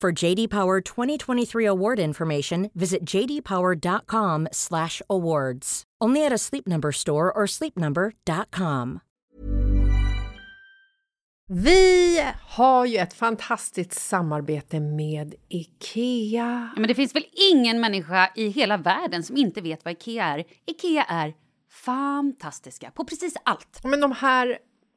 For JD Power 2023 award information, visit jdpower.com/awards. Only at a Sleep Number store or sleepnumber.com. Vi har ju ett fantastiskt samarbete med IKEA. Ja, men det finns väl ingen människa i hela världen som inte vet vad IKEA är. IKEA är fantastiska på precis allt. Men de här,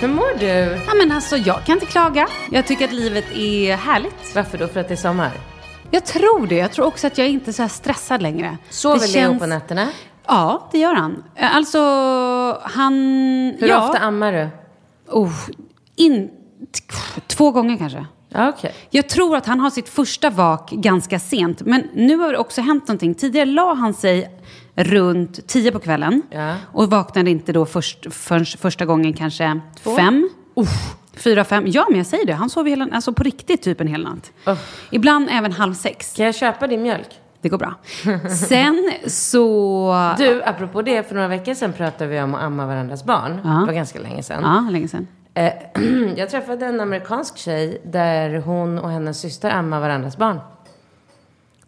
Hur mår du? Ja men alltså jag kan inte klaga. Jag tycker att livet är härligt. Varför då? För att det är sommar? Jag tror det. Jag tror också att jag inte är så här stressad längre. Sover Det Leo känns- på nätterna? Ja, det gör han. Eh, Alltså, han... Hur ja. ofta ammar du? Oh, in... Två gånger kanske. Okej. Jag tror att han har sitt första vak ganska sent. Men nu har det också hänt någonting. Tidigare la han sig runt tio på kvällen. Ja. Och vaknade inte då först, förrän första gången kanske fem. Uff, fyra, fem. Ja, men jag säger det. Han sov hela, alltså på riktigt typ en hel natt. Ibland även halv sex. Kan jag köpa din mjölk? Det går bra. Sen så... Du, apropå det, för några veckor sedan pratade vi om att amma varandras barn. Ja. Det var ganska länge sedan. Ja, länge sedan. Eh, jag träffade en amerikansk tjej där hon och hennes syster ammar varandras barn.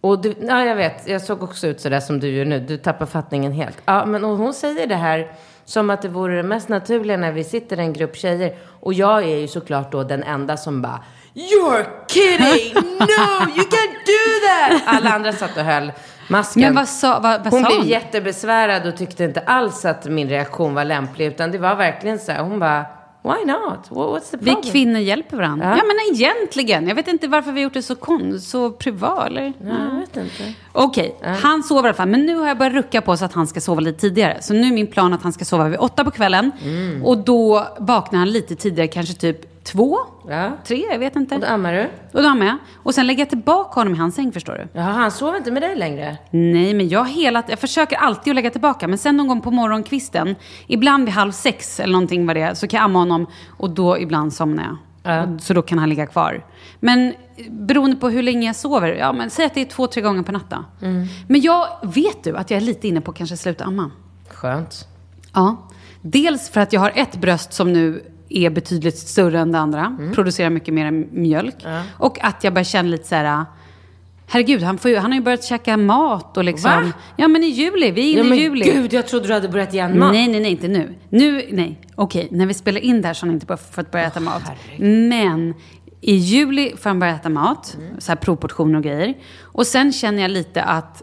Och du, ja, jag vet, jag såg också ut sådär som du gör nu. Du tappar fattningen helt. Ja, men och hon säger det här som att det vore det mest naturliga när vi sitter en grupp tjejer. Och jag är ju såklart då den enda som bara You're kidding! No, you can't do that! Alla andra satt och höll masken. Men vad sa, vad, vad hon sa blev hon? jättebesvärad och tyckte inte alls att min reaktion var lämplig. Utan det var verkligen så här, hon bara, why not? What- What's the Vi problem? kvinnor hjälper varandra. Ja. Ja. men egentligen. Jag vet inte varför vi gjort det så, kon, så privat. Eller? Ja, jag vet inte. Okej, han sover i alla fall. Men nu har jag börjat rucka på så att han ska sova lite tidigare. Så nu är min plan att han ska sova vid åtta på kvällen. Mm. Och då vaknar han lite tidigare, kanske typ två, Ja. tre, jag vet inte. Och då ammar du? Och då har jag. Och sen lägger jag tillbaka honom i hans säng, förstår du. Jaha, han sover inte med dig längre? Nej, men jag, hela, jag försöker alltid att lägga tillbaka. Men sen någon gång på morgonkvisten, ibland vid halv sex eller någonting var det, så kan jag amma honom och då ibland somnar jag. Och- Så då kan han ligga kvar. Men beroende på hur länge jag sover, ja men säg att det är två, tre gånger per natt då. Men jag, vet du att jag är lite inne på att kanske sluta amma? Skönt. Ja. Dels för att jag har ett bröst som nu är betydligt större än det andra. Producerar mycket mer mjölk. Och att jag börjar känna lite så här... Herregud, han, får ju, han har ju börjat käka mat och liksom... Va? Ja, men i juli. Vi är inne Ja, i men juli. gud, jag trodde du hade börjat ge honom mat. Nej, nej, nej, inte nu. Nu, nej. Okej, när vi spelar in det här så har han inte fått börja äta mat. Men i juli får han börja äta mat. Så här provportioner och grejer. Och sen känner jag lite att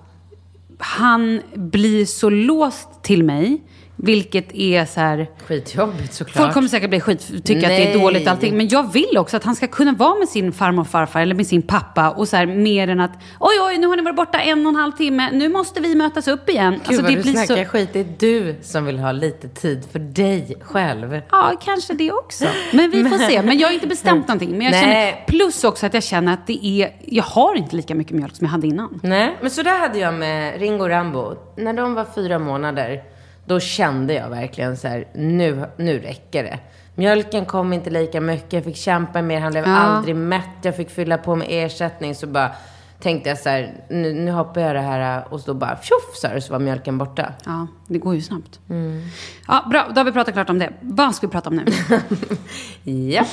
han blir så låst till mig. Vilket är så här... Skitjobbigt såklart. Folk kommer säkert bli skit, tycka att det är dåligt allting. Men jag vill också att han ska kunna vara med sin farmor och farfar eller med sin pappa. Och så här, mer än att oj, oj, nu har ni varit borta en och en halv timme. Nu måste vi mötas upp igen. Gud Alltså, vad det du blir snackar så... skit. Det är du som vill ha lite tid för dig själv. Ja, kanske det också. Men vi får se. Men jag har inte bestämt någonting. Men jag Nej. känner, plus också att jag känner att det är, jag har inte lika mycket mjölk som jag hade innan. Nej, men så där hade jag med Ringo och Rambo. När de var fyra månader, då kände jag verkligen så här, nu, nu räcker det. Mjölken kom inte lika mycket, jag fick kämpa mer, han blev Ja. aldrig mätt, jag fick fylla på med ersättning. Så bara tänkte jag så här, nu, nu hoppar jag det här och så bara tjoff så, här, så var mjölken borta. Ja, det går ju snabbt. Ja, bra. Då har vi pratat klart om det. Vad ska vi prata om nu? Japp.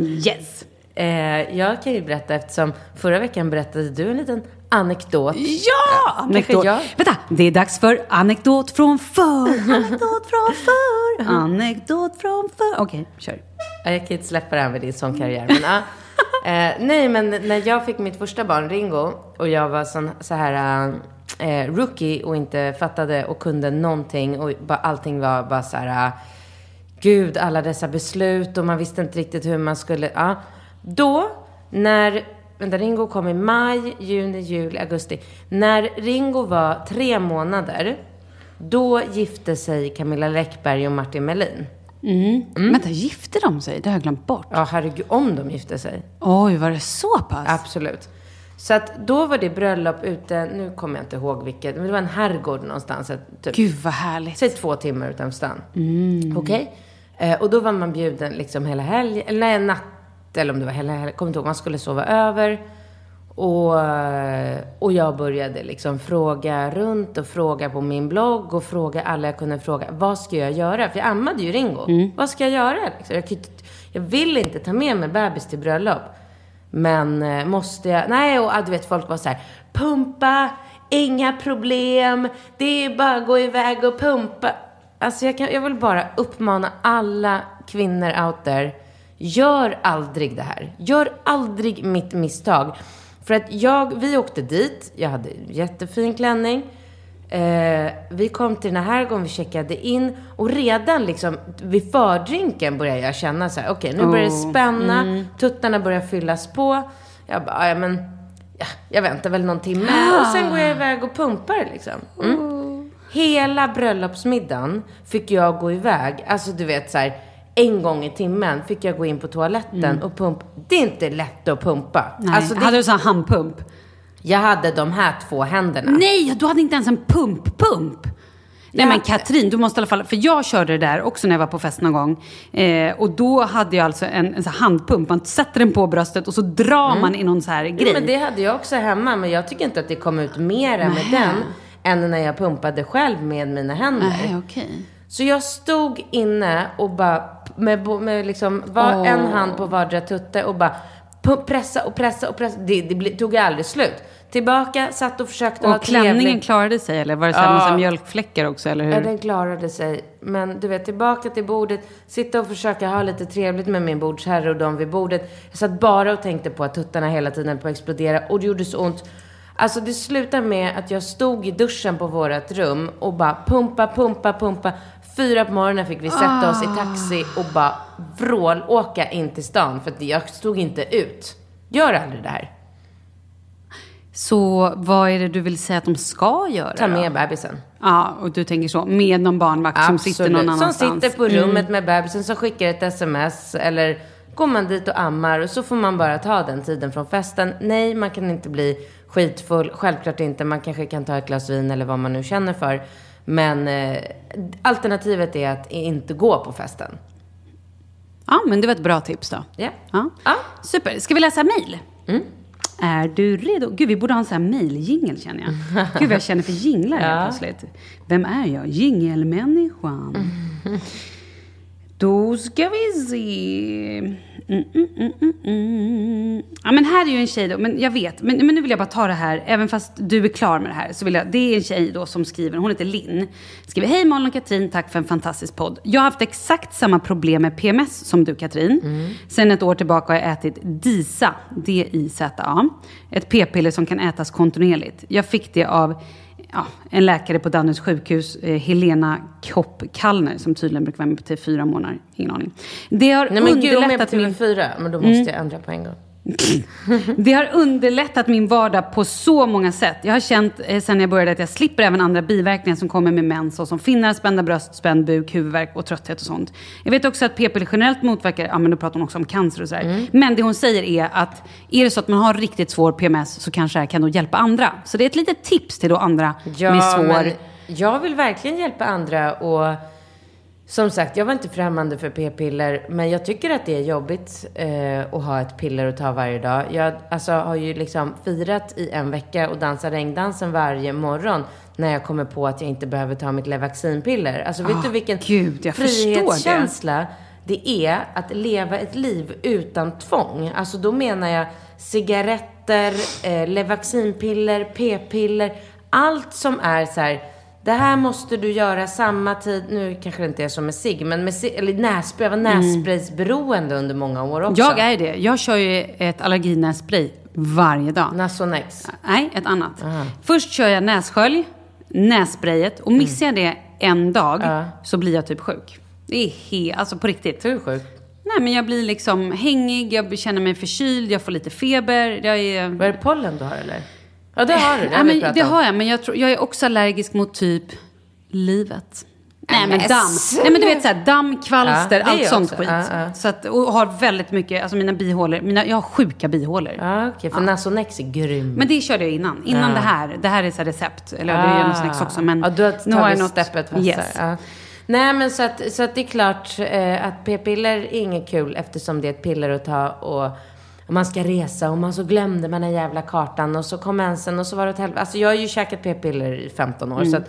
yes! Eh, jag kan ju berätta eftersom förra veckan berättade du en liten anekdot. Ja! Anekdot. jag. Vänta, det är dags för anekdot från förr. Anekdot från förr. Anekdot från förr. Okej, kör. Ja, Jag kan inte släppa det här med din sångkarriär. Men, ja. eh, nej, men när jag fick mitt första barn, Ringo, och jag var sån, så här eh, rookie och inte fattade och kunde någonting och bara, allting var bara så här, gud, alla dessa beslut och man visste inte riktigt hur man skulle, ja. Då, när, vänta, Ringo kom i maj, juni, juli, augusti. När Ringo var tre månader, då gifte sig Camilla Läckberg och Martin Melin. Vänta, gifte de sig? Det har jag glömt bort. Ja, herregud, om de gifte sig. Oj, var det så pass? Absolut. Så att då var det bröllop ute, nu kommer jag inte ihåg vilket, men det var en herrgård någonstans. Typ, Gud vad härligt. säg två timmar utanför stan. Okej? Eh, och då var man bjuden liksom hela helgen, eller nej, natt, eller om det var hela helgen, kommer inte ihåg. Man skulle sova över. Och, och jag började liksom fråga runt och fråga på min blogg och fråga alla jag kunde fråga. Vad ska jag göra? För jag ammade ju Ringo. Vad ska jag göra? Liksom? Jag, jag vill inte ta med mig bebis till bröllop. Men eh, måste jag? Nej, och du vet folk var så här. Pumpa, inga problem. Det är bara att gå iväg och pumpa. Alltså jag, kan, jag vill bara uppmana alla kvinnor out there. Gör aldrig det här. Gör aldrig mitt misstag. För att jag, vi åkte dit. Jag hade en jättefin klänning. Eh, vi kom till den här herrgården, vi checkade in och redan liksom vid fördrinken började jag känna så här, okej nu börjar det spänna, tuttarna börjar fyllas på. Jag bara, ja men, ja, jag väntar väl någon timme och sen går jag iväg och pumpar liksom. Mm. Hela bröllopsmiddagen fick jag gå iväg, alltså du vet så här, en gång i timmen fick jag gå in på toaletten och pumpa. Det är inte lätt att pumpa. Nej. Alltså, det, Hade du sån handpump? Jag hade de här två händerna. Nej, du hade inte ens en pump-pump. Nej Ja. men Katrin, du måste i alla fall, för jag körde det där också när jag var på fest någon gång. Eh, och då hade jag alltså en, en handpump, man sätter den på bröstet och så drar man i någon så här grej. men det hade jag också hemma, men jag tycker inte att det kom ut mera med den än när jag pumpade själv med mina händer. Nej, okej. Så jag stod inne och bara med, med liksom var, en hand på vardera tutte och bara pressa och pressa och pressa. Det, det tog aldrig slut. Tillbaka, satt och försökte ha Och klänningen klarade sig eller var det så här Ja. massa mjölkfläckar också eller hur? Ja, den klarade sig. Men du vet, tillbaka till bordet, sitta och försöka ha lite trevligt med min bordsherre och de vid bordet. Jag satt bara och tänkte på att tuttarna hela tiden på att explodera och det gjorde så ont. Alltså det slutade med att jag stod i duschen på vårt rum och bara pumpa, pumpa, pumpa. Fyra på morgonen fick vi sätta oss i taxi och bara vrålåka in till stan för att jag stod inte ut. Gör aldrig det här. Så vad är det du vill säga att de ska göra Ta då? med bebisen. Ja, och du tänker så. Med någon barnvakt som sitter någon annanstans. Som sitter på rummet med bebisen, som skickar ett sms. Eller går man dit och ammar och så får man bara ta den tiden från festen. Nej, man kan inte bli skitfull. Självklart inte. Man kanske kan ta ett glas vin eller vad man nu känner för. Men eh, alternativet är att inte gå på festen. Ja, men det var ett bra tips då. Ja. Ja. Ja. Super. Ska vi läsa mejl? Är du redo? Gud, vi borde ha en sån här mejljingel känner jag. Gud, vad jag känner för jinglar helt plötsligt. Vem är jag? Jingelmänniskan. Då ska vi se. Mm, mm, mm, mm, mm. Ja, men här är ju en tjej då, men jag vet. Men, men nu vill jag bara ta det här, även fast du är klar med det här. Så vill jag, det är en tjej då som skriver, hon heter Linn. Skriver, hej Malin och Katrin, tack för en fantastisk podd. Jag har haft exakt samma problem med PMS som du Katrin. Sen ett år tillbaka har jag ätit DISA, D-I-Z-A. Ett p-piller som kan ätas kontinuerligt. Jag fick det av ja, en läkare på Danderyds sjukhus, eh, Helena Kopp Kallner, som tydligen brukar vara med på TV4 månader. Ingen aning. Det har Nej men gud, de är på underlättat min... TV4. Men då måste jag ändra på en gång. Det har underlättat min vardag på så många sätt. Jag har känt eh, sen jag började att jag slipper även andra biverkningar som kommer med mens, såsom finnar, spända bröst, spänd buk, huvudvärk och trötthet och sånt. Jag vet också att p-piller generellt motverkar, ja men då pratar hon också om cancer och sådär. Mm. Men det hon säger är att är det så att man har riktigt svår PMS så kanske det här kan då hjälpa andra. Så det är ett litet tips till då andra med svår... men jag vill verkligen hjälpa andra och som sagt, jag var inte främmande för p-piller, men jag tycker att det är jobbigt eh, att ha ett piller att ta varje dag. Jag alltså, har ju liksom firat i en vecka och dansat regndansen varje morgon när jag kommer på att jag inte behöver ta mitt Levaxinpiller. Alltså vet Ah, du vilken gud, jag förstår det. frihetskänsla det är att leva ett liv utan tvång. Alltså då menar jag cigaretter, eh, Levaxinpiller, p-piller, allt som är så här. Det här måste du göra samma tid. Nu kanske det inte är som med cigg, men med cigg, eller nässpray. Jag var nässpraysberoende under många år också. Jag är det. Jag kör ju ett allerginässpray varje dag. Nasonex. Nej, ett annat. Först kör jag nässkölj, nässprayet och missar jag det en dag så blir jag typ sjuk. Det är helt, alltså på riktigt. Du är sjuk. Nej men jag blir liksom hängig, jag känner mig förkyld, jag får lite feber. Jag är... Vad är det pollen du har eller? Ja, det har du. Det, Ja, har men det har jag, men jag, tror, jag är också allergisk mot typ livet. Nej men men damm. Nej men du vet såhär damm, Ja, kvalster, är allt sånt också. skit. Ja, ja. Så att, och har väldigt mycket, alltså mina bihålor, mina, jag har sjuka bihålor. Ja, okej. För Nasonex är grym. Men det körde jag innan. Innan Ja. det här. Det här är så här recept. Eller ja, det är ju Nasonex också. Men ja, du har nu har jag något- steppet vassare. Yes. Ja. Nej, men så att, så att det är klart eh, att p-piller är inget kul eftersom det är ett piller att ta och man ska resa och man så glömde man den jävla kartan och så kom mensen och så var det ett helvete. Alltså jag har ju käkat p-piller i 15 år. Mm. Så att,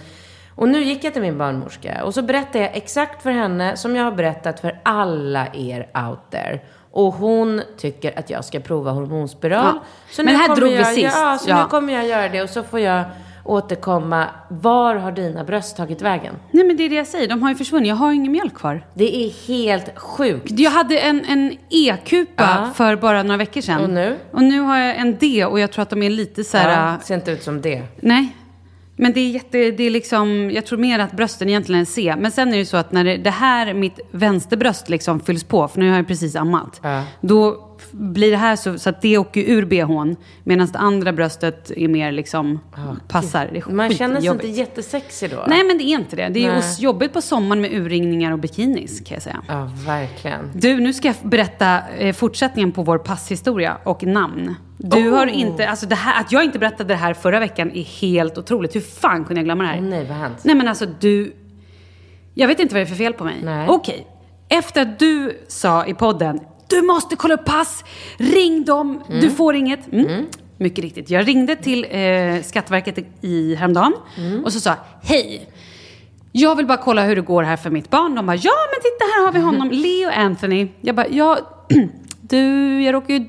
och nu gick jag till min barnmorska och så berättade jag exakt för henne som jag har berättat för alla er out there. Och hon tycker att jag ska prova hormonspiral. Ja. Så Men här drog vi jag, sist. Ja, så Ja. nu kommer jag göra det och så får jag återkomma. Var har dina bröst tagit vägen? Nej men det är det jag säger. De har ju försvunnit. Jag har ingen mjölk kvar. Det är helt sjukt. Jag hade en, en E-kupa Ja. för bara några veckor sedan. Och nu? Och nu har jag en D och jag tror att de är lite så här... Ja, ser inte ut som det. Nej. Men det är jätte, det är liksom, jag tror mer att brösten egentligen är C. Men sen är det så att när det, det här, mitt vänsterbröst liksom fylls på, för nu har jag precis ammat. Ja. Då blir det här så, så att det åker ur bhn. Medan det andra bröstet är mer liksom, passar. Det är Man känner sig inte skitjobbigt. jättesexig då. Nej men det är inte det. Det är Nej. jobbigt på sommaren med urringningar och bikinis kan jag säga. Ja, verkligen. Du, nu ska jag berätta eh, fortsättningen på vår passhistoria och namn. Du Oh. har inte, alltså det här, att jag inte berättade det här förra veckan är helt otroligt. Hur fan kunde jag glömma det här? Nej, vad hänt? Nej men alltså du, jag vet inte vad det är för fel på mig. Nej. Okej, efter att du sa i podden, du måste kolla upp pass, ring dem, du får inget. Mm. Mycket riktigt, jag ringde till eh, Skatteverket i häromdagen och så sa hej. Jag vill bara kolla hur det går här för mitt barn. De bara, ja men titta här har vi honom, Leo Anthony. Jag bara, ja, du, jag råkar ju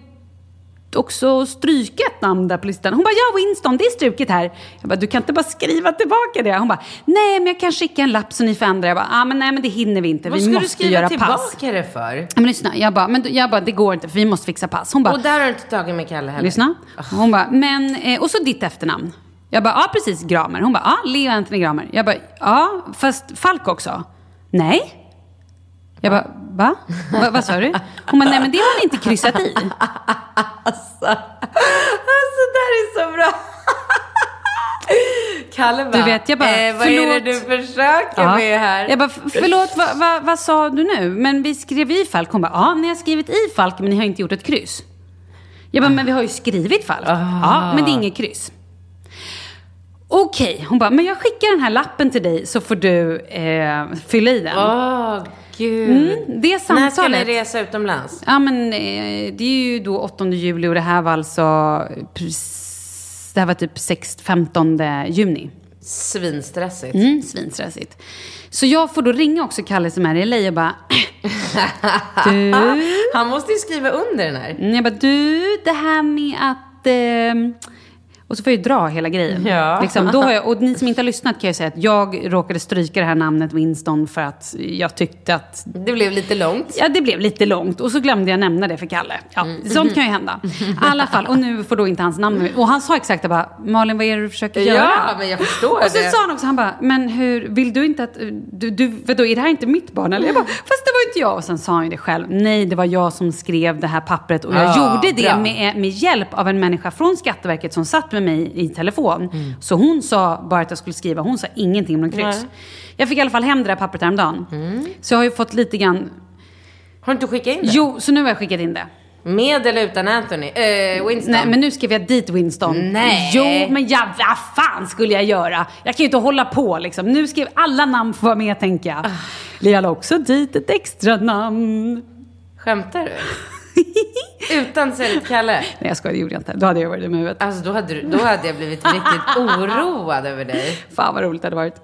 också stryka ett namn där på listan? Hon bara, ja Winston, det är struket här. Jag bara, du kan inte bara skriva tillbaka det? Hon bara, nej men jag kan skicka en lapp så ni får ändra. Jag bara, ah, men nej men det hinner vi inte. Vad vi ska måste du skriva göra tillbaka pass. det för? Men lyssna, jag bara, men, jag bara, det går inte för vi måste fixa pass. Hon bara, Och där har du inte tagit med Kalle heller? Lyssna. Hon bara, men, eh, och så ditt efternamn. Jag bara, ja precis, Gramer. Hon bara, ja, Leo Anthony Gramer. Jag bara, ja, fast Falk också. Nej. Jag bara, va? va? Vad sa du? Hon bara, nej men det har ni inte kryssat i. Alltså, alltså det här är så bra. Kalle bara, Du vet, jag bara, eh, vad är det förlåt. du försöker Ja. med här? Jag bara, förlåt, vad va, vad sa du nu? Men vi skrev i Falk. Hon bara, ja, ni har skrivit i Falk men ni har inte gjort ett kryss. Jag bara, men vi har ju skrivit Falk. Ja, men det är inget kryss. Okej, hon bara, men jag skickar den här lappen till dig så får du eh, fylla i den. Åh, gud. Mm, det När ska ni samtalet. resa utomlands? Ja, men eh, det är ju då 8 juli och det här var alltså... Det här var typ 6, 15 juni. Svinstressigt. Mm, svinstressigt. Så jag får då ringa också Kalle som är i LA och bara... du... Han måste ju skriva under den här. Mm, Jag bara, du, det här med att... ehm, och så får jag ju dra hela grejen. Ja. Liksom, då har jag, och ni som inte har lyssnat kan jag säga att jag råkade stryka det här namnet Winston för att jag tyckte att Det blev lite långt. Ja, det blev lite långt. Och så glömde jag nämna det för Kalle. Ja, Sånt kan ju hända. I alla fall. Och nu får då inte hans namn. Och han sa exakt, jag bara, Malin vad är det du försöker Ja, göra? men jag förstår Och så det. sa han också, han bara, men hur, vill du inte att, du, du, vadå, är det här inte mitt barn? Eller jag bara, fast det var inte jag. Och sen sa han ju det själv, nej det var jag som skrev det här pappret. Och jag Ja, gjorde det med, med hjälp av en människa från Skatteverket som satt med mig i telefon. Så hon sa bara att jag skulle skriva, hon sa ingenting om någon kryss. Mm. Nej. Jag fick i alla fall hem det där pappret häromdagen. Så jag har ju fått lite grann Har du inte skickat in det? Jo, så nu har jag skickat in det. Med eller utan Anthony? Eh, Winston? Nej, men nu skrev jag dit Winston. Nej. Jo, men ja, vad fan skulle jag göra? Jag kan ju inte hålla på liksom. Nu skrev alla namn få vara med, tänker jag. Jag la också dit ett extra namn. Skämtar du? Utan Kalle? Nej, jag skojar, det gjorde jag inte. Då hade jag varit dum i huvudet. Alltså då hade, du, då hade jag blivit riktigt oroad över dig. Fan vad roligt det hade varit.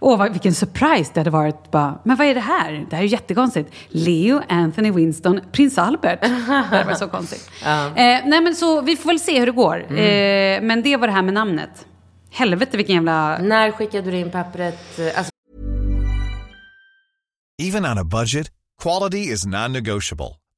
Åh, vad, vilken surprise det hade varit. Bara, men vad är det här? Det här är ju jättekonstigt. Leo, Anthony, Winston, prins Albert. Det hade varit så konstigt. Ja. Eh, nej, men så vi får väl se hur det går. Eh, men det var det här med namnet. Helvete vilken jävla... När skickade du in pappret? Eh, Alltså, Even on a budget, quality is non-negotiable.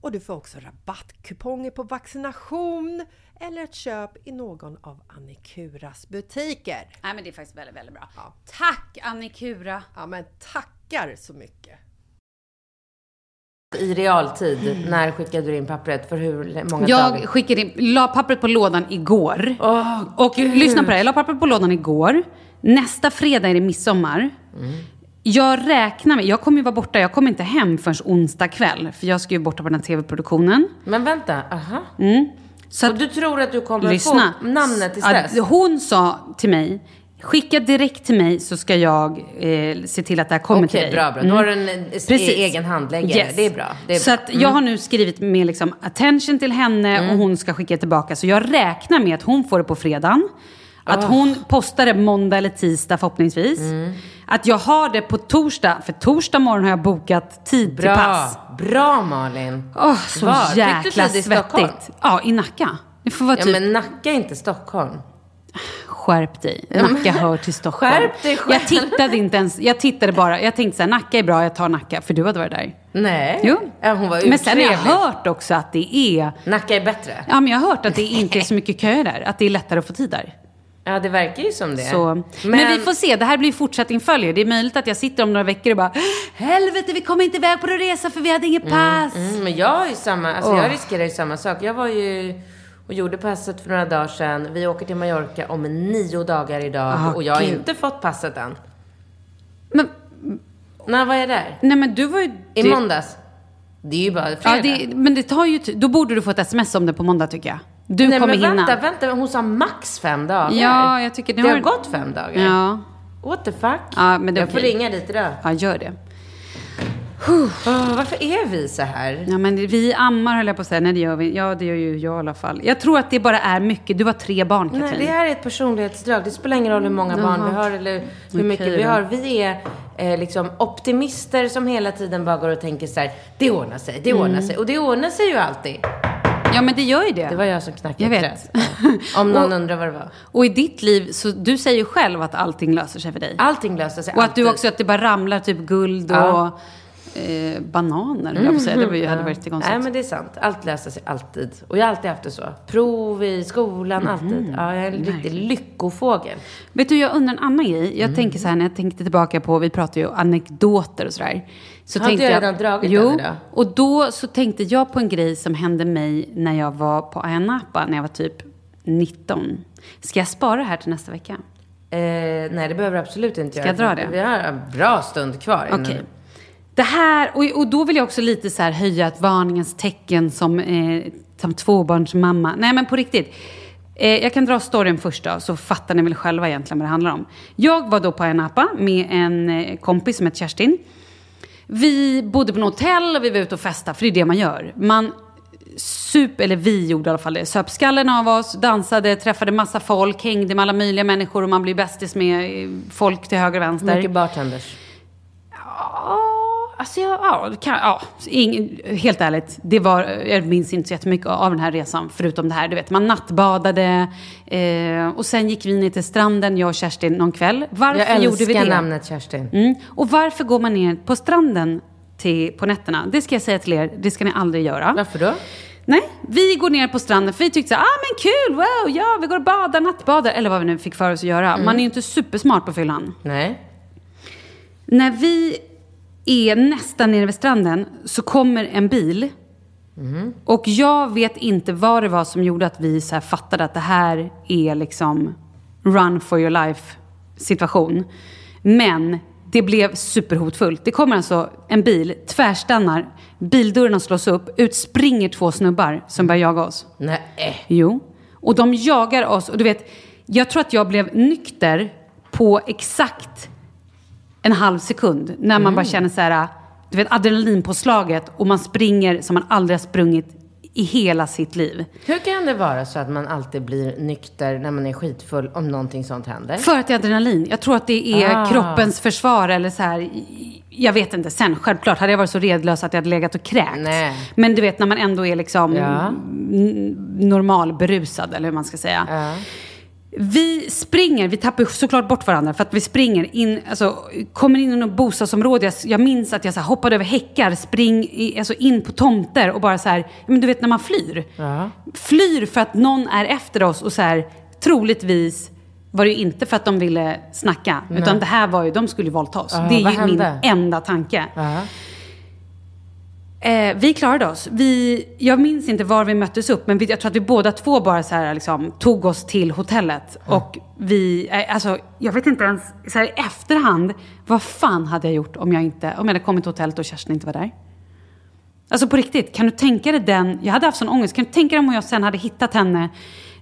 och du får också rabattkuponger på vaccination eller ett köp i någon av Annikuras butiker. Nej, men det är faktiskt väldigt, väldigt bra. Ja. Tack Annikura! Ja, men tackar så mycket! I realtid, när skickade du in pappret? För hur många Jag dagar? skickade in, la pappret på lådan igår. Åh, och Gud. lyssna på det här, jag la pappret på lådan igår. Nästa fredag är det midsommar. Jag räknar med, jag kommer ju vara borta, jag kommer inte hem förrän onsdag kväll. För jag ska ju borta på den här tv-produktionen. Men vänta, aha. Så Och att, du tror att du kommer lyssna. få namnet till stress? Att hon sa till mig, skicka direkt till mig så ska jag eh, se till att det här kommer till Okej, dig. Mm. bra, bra. Då har du en eh, Precis. egen handläggare. Yes. Det är bra. Det är så bra. att jag har nu skrivit med liksom attention till henne Mm. och hon ska skicka tillbaka. Så jag räknar med att hon får det på fredagen. Att Ah. hon postar det måndag eller tisdag förhoppningsvis. Mm. Att jag har det på torsdag, för torsdag morgon har jag bokat tid till pass. Bra, bra Malin. Åh, så Var? Fick du jäkla tid i svettigt. Ja, i Nacka. Det får vara Ja, typ, men Nacka är inte Stockholm. skärp dig. Nacka hör till Stockholm. Skärp dig själv. Jag tittade inte ens, jag tittade bara, jag tänkte så här, Nacka är bra, jag tar Nacka. För du hade varit där. Nej. Jo. Hon var Men sen har jag hört också att det är Nacka är bättre. Ja, men jag har hört att det inte är så mycket köer där. Att det är lättare att få tid där. Ja, det verkar ju som det. Så. Men... vi får se. Det här blir fortsättning följer. Det är möjligt att jag sitter om några veckor och bara Helvete, vi kommer inte iväg på någon resa för vi hade inget pass. Mm, men jag har ju samma, alltså Åh. jag riskerar ju samma sak. Jag var ju och gjorde passet för några dagar sedan. Vi åker till Mallorca om nio dagar idag Ah, och jag har gud. inte fått passet än. Men, När var jag där? nej men du var ju... I det- måndags. Det är ju bara fredag. Ja, det, men det tar ju... Då borde du få ett sms om det på måndag tycker jag. Du Nej kommer men hinna. vänta, vänta. Hon sa max fem dagar. Ja, jag tycker det det har gått fem dagar. Ja, What the fuck? Ja, men det jag får okej. ringa dit idag. ja, gör det. Åh, varför är vi så här? Ja, men vi ammar höll jag på att säga. Nej, det gör vi. Ja, det gör ju jag i alla fall. Jag tror att det bara är mycket. Du har tre barn, Katrin. Nej, det här är ett personlighetsdrag. Det spelar ingen roll hur många barn vi har eller hur mycket Okej vi har. Vi är eh, liksom optimister som hela tiden bara går och tänker så här, det ordnar sig, det Mm. ordnar sig. Och det ordnar sig ju alltid. Ja, men det gör ju det. Det var jag som knackade Jag vet. Ja. Om någon Och- undrar vad det var. Och i ditt liv, så du säger ju själv att allting löser sig för dig. Allting löser sig Och att du också, att det bara ramlar typ guld och Ja. eh, bananer, höll jag säga. Det var ju- hade varit konstigt. Nej, men det är sant. Allt löser sig alltid. Och jag har alltid haft det så. Prov i skolan, Mhm. alltid. Ja, jag är en riktig lyckofågel. Vet du, jag undrar en annan grej. Jag Mm. tänker så här, när jag tänkte tillbaka på, vi pratar ju anekdoter och sådär. Så Har inte jag redan dragit jo, den idag? och då så tänkte jag på en grej som hände mig när jag var på Ayia Napa, när jag var typ 19. Ska jag spara det här till nästa vecka? Eh, nej, det behöver du absolut inte Ska göra. jag dra det? Vi har en bra stund kvar. Okej. Det här, och, och då vill jag också lite så här höja ett varningens tecken som, eh, som tvåbarnsmamma. Nej men på riktigt. Eh, jag kan dra storyn först då, så fattar ni väl själva egentligen vad det handlar om. Jag var då på Ayia Napa med en eh, kompis som heter Kerstin. Vi bodde på något hotell och vi var ute och festade, för det är det man gör. Man sup, eller vi gjorde i alla fall det, söp skallen av oss, dansade, träffade massa folk, hängde med alla möjliga människor och man blir bästis med folk till höger och vänster. Mycket bartenders. Ja, alltså jag, ja, kan, ja ing, helt ärligt, det var, jag minns inte så jättemycket av den här resan förutom det här. Du vet, man nattbadade eh, och sen gick vi ner till stranden, jag och Kerstin, någon kväll. Varför Jag gjorde vi det? älskar namnet Kerstin. Mm. Och varför går man ner på stranden till, på nätterna? Det ska jag säga till er, det ska ni aldrig göra. Varför då? Nej, vi går ner på stranden för vi tyckte så här, ah men kul, wow, ja vi går och badar, nattbadar, eller vad vi nu fick för oss att göra. Man är ju inte supersmart på fyllan. Nej. När vi är nästan nere vid stranden så kommer en bil. Och jag vet inte vad det var som gjorde att vi så här fattade att det här är liksom run for your life situation. Men det blev superhotfullt. Det kommer alltså en bil, tvärstannar, bildörrarna slås upp, ut springer två snubbar som börjar jaga oss. Nej. Jo. Och de jagar oss. Och du vet, jag tror att jag blev nykter på exakt en halv sekund. När man bara känner så här, du vet adrenalinpåslaget och man springer som man aldrig har sprungit i hela sitt liv. Hur kan det vara så att man alltid blir nykter när man är skitfull om någonting sånt händer? För att det är adrenalin. Jag tror att det är Ah. kroppens försvar eller så här. Jag vet inte. Sen självklart hade jag varit så redlös att jag hade legat och kräkts. Men du vet när man ändå är liksom Ja. n- normal berusad eller hur man ska säga. Ja. Vi springer, vi tappar såklart bort varandra för att vi springer in, alltså kommer in i något bostadsområde. Jag, jag minns att jag så här, hoppade över häckar, spring i, alltså in på tomter och bara så här, men du vet när man flyr. Ja. Flyr för att någon är efter oss och så här, troligtvis var det ju inte för att de ville snacka. Utan det här var ju, de skulle ju våldta oss. Ja, det är ju min enda tanke. Ja. Eh, vi klarade oss. Vi, jag minns inte var vi möttes upp, men vi, jag tror att vi båda två bara så här, liksom, tog oss till hotellet. Och vi, eh, alltså, jag vet inte ens, så här, i efterhand, vad fan hade jag gjort om jag inte, om jag hade kommit till hotellet och Kerstin inte var där? Alltså på riktigt, kan du tänka dig den, jag hade haft sån ångest, kan du tänka dig om jag sen hade hittat henne,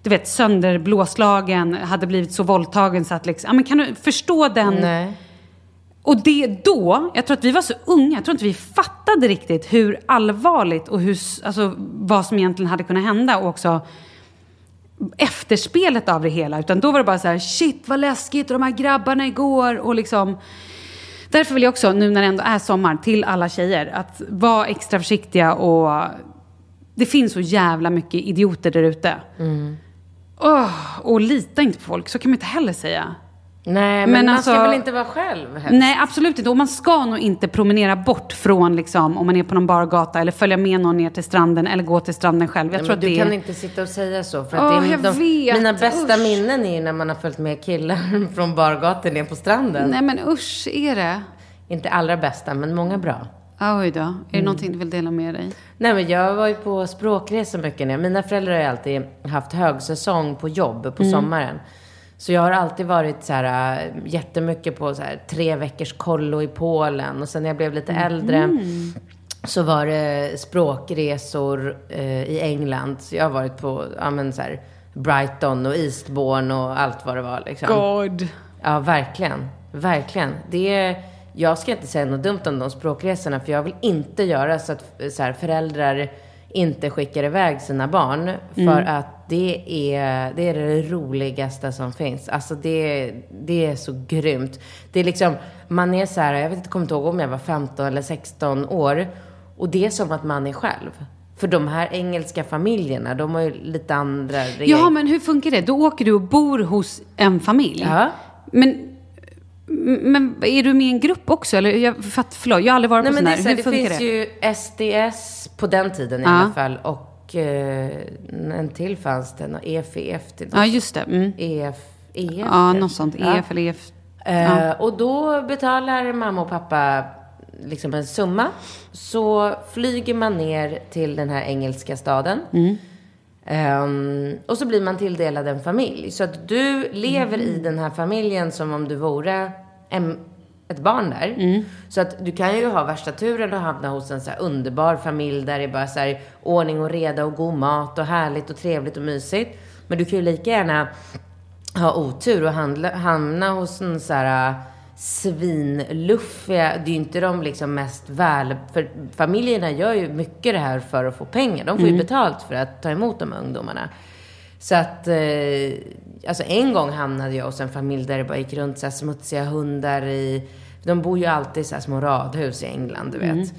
du vet sönderblåslagen, hade blivit så våldtagen så att liksom, ja men kan du förstå den? Nej. Och det då, jag tror att vi var så unga, jag tror inte vi fattade riktigt hur allvarligt och hur, alltså, vad som egentligen hade kunnat hända och också efterspelet av det hela. Utan då var det bara så här, shit vad läskigt och de här grabbarna igår och liksom. Därför vill jag också, nu när det ändå är sommar, till alla tjejer att vara extra försiktiga och det finns så jävla mycket idioter där ute. Åh, och lita inte på folk, så kan man inte heller säga. Nej, men, Men man alltså- ska väl inte vara själv helst? Nej, absolut inte. Och man ska nog inte promenera bort från, liksom, om man är på någon bargata, eller följa med någon ner till stranden, eller gå till stranden själv. Jag Nej, tror att du det kan inte sitta och säga så. För att det är jag de, vet. Mina bästa Usch. minnen är ju när man har följt med killar från bargatan ner på stranden. Nej men usch, är det? Inte allra bästa, men många bra. Oj då. Är Mm. det någonting du vill dela med dig? Nej, men jag var ju på språkresa mycket. När mina föräldrar har ju alltid haft högsäsong på jobb på sommaren. Så jag har alltid varit så här, äh, jättemycket på så här, tre veckors kollo i Polen. Och sen när jag blev lite äldre så var det språkresor eh, i England. Så jag har varit på ja, men, så här, Brighton och Eastbourne och allt vad det var. Liksom. God. Ja, verkligen. Verkligen. Det är, jag ska inte säga något dumt om de språkresorna, för jag vill inte göra så att så här, föräldrar inte skickar iväg sina barn. För att det är, det är det roligaste som finns. Alltså det, det är så grymt. Det är liksom, man är så här, jag vet inte, kommer inte ihåg om jag var 15 eller 16 år. Och det är som att man är själv. För de här engelska familjerna, de har ju lite andra regler. Ja, men hur funkar det? Då åker du och bor hos en familj. Ja. Men, men är du med i en grupp också? Eller, jag, förlåt, jag har aldrig varit Nej, på men sån det, är här. så, Hur det funkar finns det? ju SDS på den tiden i Ja. alla fall. Och eh, en till fanns det, någon EFF till Ja, just det. Mm. EF, EF Ja, något sånt. Ja. EF eller EF. Eh, Och då betalar mamma och pappa liksom en summa. Så flyger man ner till den här engelska staden. Ehm, och så blir man tilldelad en familj. Så att du lever i den här familjen som om du vore en, ett barn där. Så att du kan ju ha värsta turen och hamna hos en så här underbar familj där det är bara så här ordning och reda och god mat och härligt och trevligt och mysigt. Men du kan ju lika gärna ha otur och handla, hamna hos en så här svinluffiga. Det är ju inte de liksom mest väl... För familjerna gör ju mycket det här för att få pengar. De får ju betalt för att ta emot de här ungdomarna. Så att, eh, alltså en gång hamnade jag hos en familj där det bara gick runt så här smutsiga hundar i... De bor ju alltid i så här små radhus i England, du vet.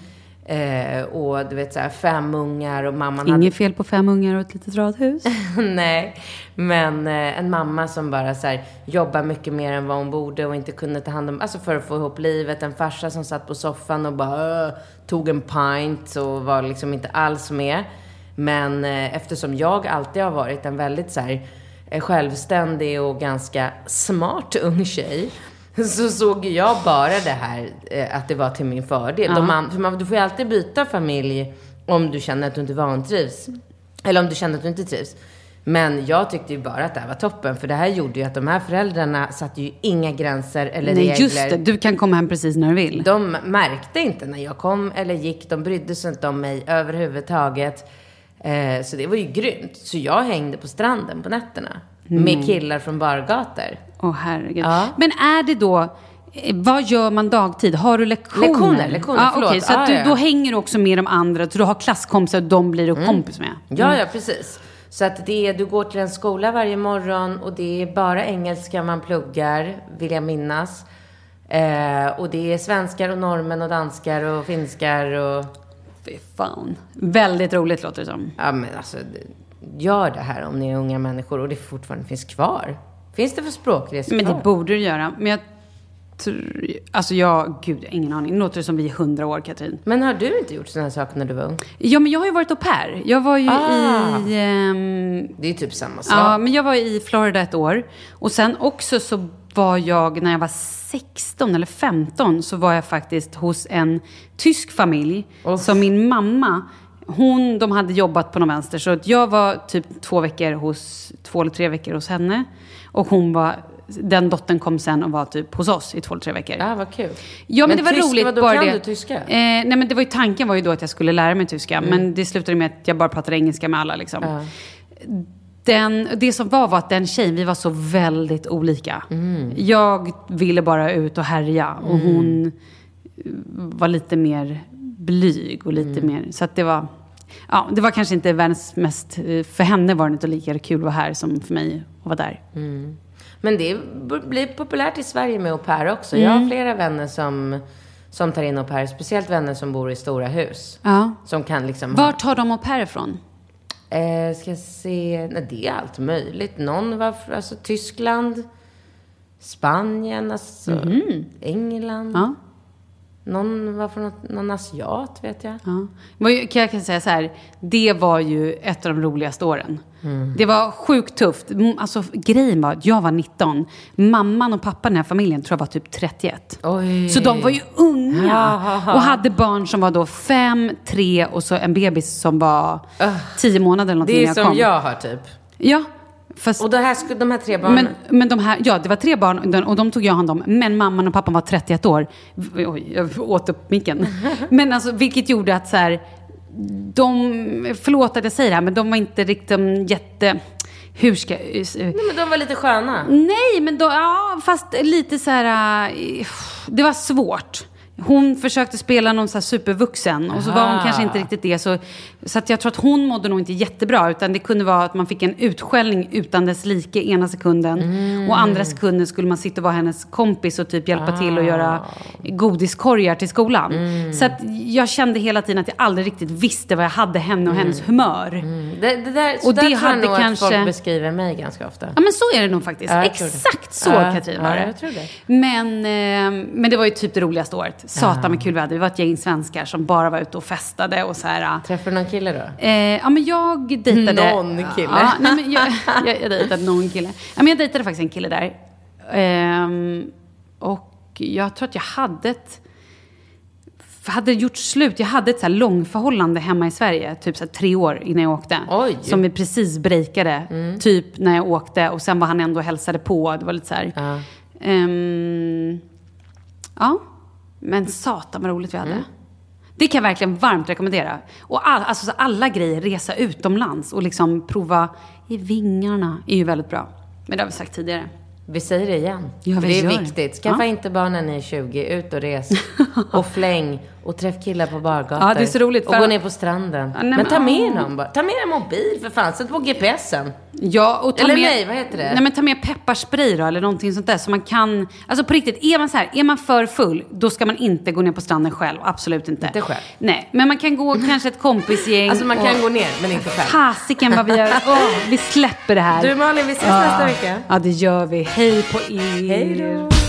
Eh, och du vet så här fem ungar och mamman hade... Inget fel på fem ungar och ett litet radhus. Nej, men eh, en mamma som bara så här, jobbar mycket mer än vad hon borde och inte kunde ta hand om, alltså för att få ihop livet. En farsa som satt på soffan och bara "Åh", tog en pint och var liksom inte alls med. Men eh, eftersom jag alltid har varit en väldigt så här, eh, självständig och ganska smart ung tjej så såg jag bara det här, eh, att det var till min fördel. De an- för man, du får ju alltid byta familj om du känner att du inte vantrivs. Eller om du känner att du inte trivs. Men jag tyckte ju bara att det här var toppen. För det här gjorde ju att de här föräldrarna satte ju inga gränser eller Nej, regler. just det. Du kan komma hem precis när du vill. De märkte inte när jag kom eller gick. De brydde sig inte om mig överhuvudtaget. Eh, så det var ju grymt. Så jag hängde på stranden på nätterna. Med killar från bargator. Åh herregud. Ja. Men är det då, eh, vad gör man dagtid? Har du lektioner? Lektioner, lektioner, ja, förlåt. okej, så Ja, du, ja. då hänger du också med de andra, så du har klasskompisar och de blir du kompis med? Ja, ja, precis. Så att det är, du går till en skola varje morgon och det är bara engelska man pluggar, vill jag minnas. Eh, och det är svenskar och norrmän och danskar och finskar och... Fy fan. Väldigt roligt låter det som. Ja, men alltså, det- gör det här om ni är unga människor och det fortfarande finns kvar. Finns det för språkresor Men det kvar? borde du göra. Men jag tror, alltså jag, gud, jag har ingen aning. Nu låter det som vi är hundra år, Katrin. Men har du inte gjort sådana här saker när du var ung? Ja, men jag har ju varit au pair. Jag var ju Ah. i... ehm, Det är typ samma sak. Ja, men jag var i Florida ett år. Och sen också så var jag, när jag var 16 eller 15, så var jag faktiskt hos en tysk familj. Uff. Som min mamma, hon, de hade jobbat på någon vänster. Så att jag var typ två veckor hos, två eller tre veckor hos henne. Och hon var, den dottern kom sen och var typ hos oss i två eller tre veckor. Ja, vad kul. Ja, men, Men det var tyska, roligt. vadå, bara kan det. du tyska? Eh, nej, men det var ju, tanken var ju då att jag skulle lära mig tyska. Mm. Men det slutade med att jag bara pratade engelska med alla. Liksom. Den, det som var var att den tjejen, vi var så väldigt olika. Mm. Jag ville bara ut och härja och hon var lite mer blyg och lite Mm. mer... Så att det var... Ja, det var kanske inte världens mest... eh, För henne var det inte lika kul att vara här som för mig att vara där. Men det blir populärt i Sverige med au pair också. Jag Mm. har flera vänner som, som tar in au pair. Speciellt vänner som bor i stora hus. Ja. Som kan liksom Var tar de au pair ifrån? Eh, ska se. Nej, det är allt möjligt. Någon var från alltså, Tyskland. Spanien, alltså England. Mhm. Ja. Någon var från något, någon asiat, vet jag. Ja. Kan jag kan säga så här, det var ju ett av de roligaste åren. Mm. Det var sjukt tufft. Alltså, grejen var att jag var 19. Mamman och pappan i den här familjen tror jag var typ 31. Oj. Så de var ju unga. Ja. Och hade barn som var då fem, tre och så en bebis som var tio månader eller någonting Det när är jag som kom. jag har typ. Ja. Fast, Och det här, de här tre barnen. men, men de här, ja, det var tre barn och de- de tog jag hand om. Men mamman och pappan var 31 år. Oj, jag åt upp micken. Men alltså, vilket gjorde att så här, de, förlåt att jag säger det här, men de var inte riktigt um, jätte, hur ska jag, Nej, men de var lite sköna. Nej, men då, ja, fast lite så här, eh, det var svårt. Hon försökte spela någon så här supervuxen och så var hon Aha. kanske inte riktigt det. Så, så att jag tror att hon mådde nog inte jättebra. Utan det kunde vara att man fick en utskällning utan dess like ena sekunden. Och andra sekunden skulle man sitta och vara hennes kompis och typ hjälpa till att göra godiskorgar till skolan. Så att jag kände hela tiden att jag aldrig riktigt visste vad jag hade henne och hennes humör. Det, det där, så Och där det tror jag hade kanske- att folk beskriver mig ganska ofta. Ja men så är det nog faktiskt. Ja, det. Exakt så Ja, Katrin ja, var det. tror det. Men, eh, men det var ju typ det roligaste året. Satan med kul väder. Vi var ett gäng svenskar som bara var ute och festade och så här. Träffade någon kille då? Eh, ja men jag dejtade... Någon kille. Ja, nej, men jag, jag, jag dejtade någon kille. Ja, men jag dejtade faktiskt en kille där. Ehm, och jag tror att jag hade ett... Hade gjort slut. Jag hade ett så här långförhållande hemma i Sverige. Typ så här tre år innan jag åkte. Oj. Som vi precis breakade. Typ när jag åkte. Och sen var han ändå och hälsade på. Det var lite så här. Ja. Ehm, ja, men satan vad roligt vi hade. Det kan jag verkligen varmt rekommendera. Och all, alltså, så alla grejer, resa utomlands och liksom prova i vingarna är ju väldigt bra. Men det har vi sagt tidigare. Vi säger det igen. Ja, det är viktigt. Skaffa Ja. inte barn när ni är 20. Ut och res. och fläng. Och träff killar på bargator. Ja, det är så roligt, Och för- gå ner på stranden. Ja, nej, men ta med ja. dem bara. Ta med en mobil för fan. Sätt på GPSen. Ja, och ta Eller med, nej, vad heter det? Nej, men ta med pepparspray då, eller någonting sånt där. Så man kan, alltså på riktigt, är man så här, är man för full, då ska man inte gå ner på stranden själv. Absolut inte. Inte själv. Nej, men man kan gå kanske ett kompisgäng. Alltså man kan och- gå ner, men inte själv. Fasiken vad vi gör. Åh, vi släpper det här. Du Malin, vi ses nästa vecka. Ja, det gör vi. Hej på er. Hej då.